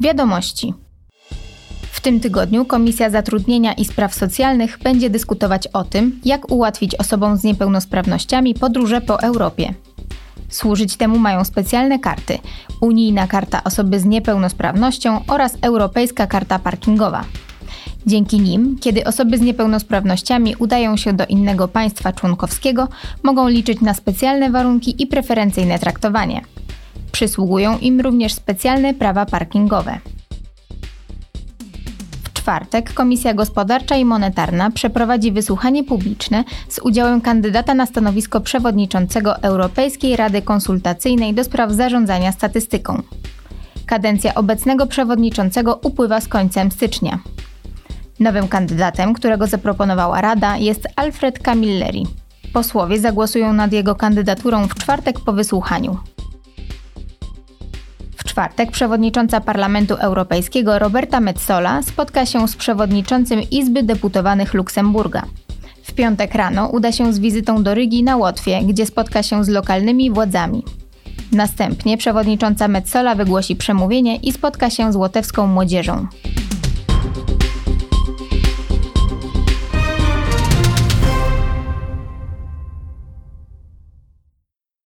Wiadomości. W tym tygodniu Komisja Zatrudnienia i Spraw Socjalnych będzie dyskutować o tym, jak ułatwić osobom z niepełnosprawnościami podróże po Europie. Służyć temu mają specjalne karty: Unijna Karta Osoby z Niepełnosprawnością oraz Europejska Karta Parkingowa. Dzięki nim, kiedy osoby z niepełnosprawnościami udają się do innego państwa członkowskiego, mogą liczyć na specjalne warunki i preferencyjne traktowanie. Przysługują im również specjalne prawa parkingowe. W czwartek Komisja Gospodarcza i Monetarna przeprowadzi wysłuchanie publiczne z udziałem kandydata na stanowisko przewodniczącego Europejskiej Rady Konsultacyjnej do spraw zarządzania statystyką. Kadencja obecnego przewodniczącego upływa z końcem stycznia. Nowym kandydatem, którego zaproponowała Rada, jest Alfred Camilleri. Posłowie zagłosują nad jego kandydaturą w czwartek po wysłuchaniu. Czwartek przewodnicząca Parlamentu Europejskiego Roberta Metsola spotka się z przewodniczącym Izby Deputowanych Luksemburga. W piątek rano uda się z wizytą do Rygi na Łotwie, gdzie spotka się z lokalnymi władzami. Następnie przewodnicząca Metsola wygłosi przemówienie i spotka się z łotewską młodzieżą.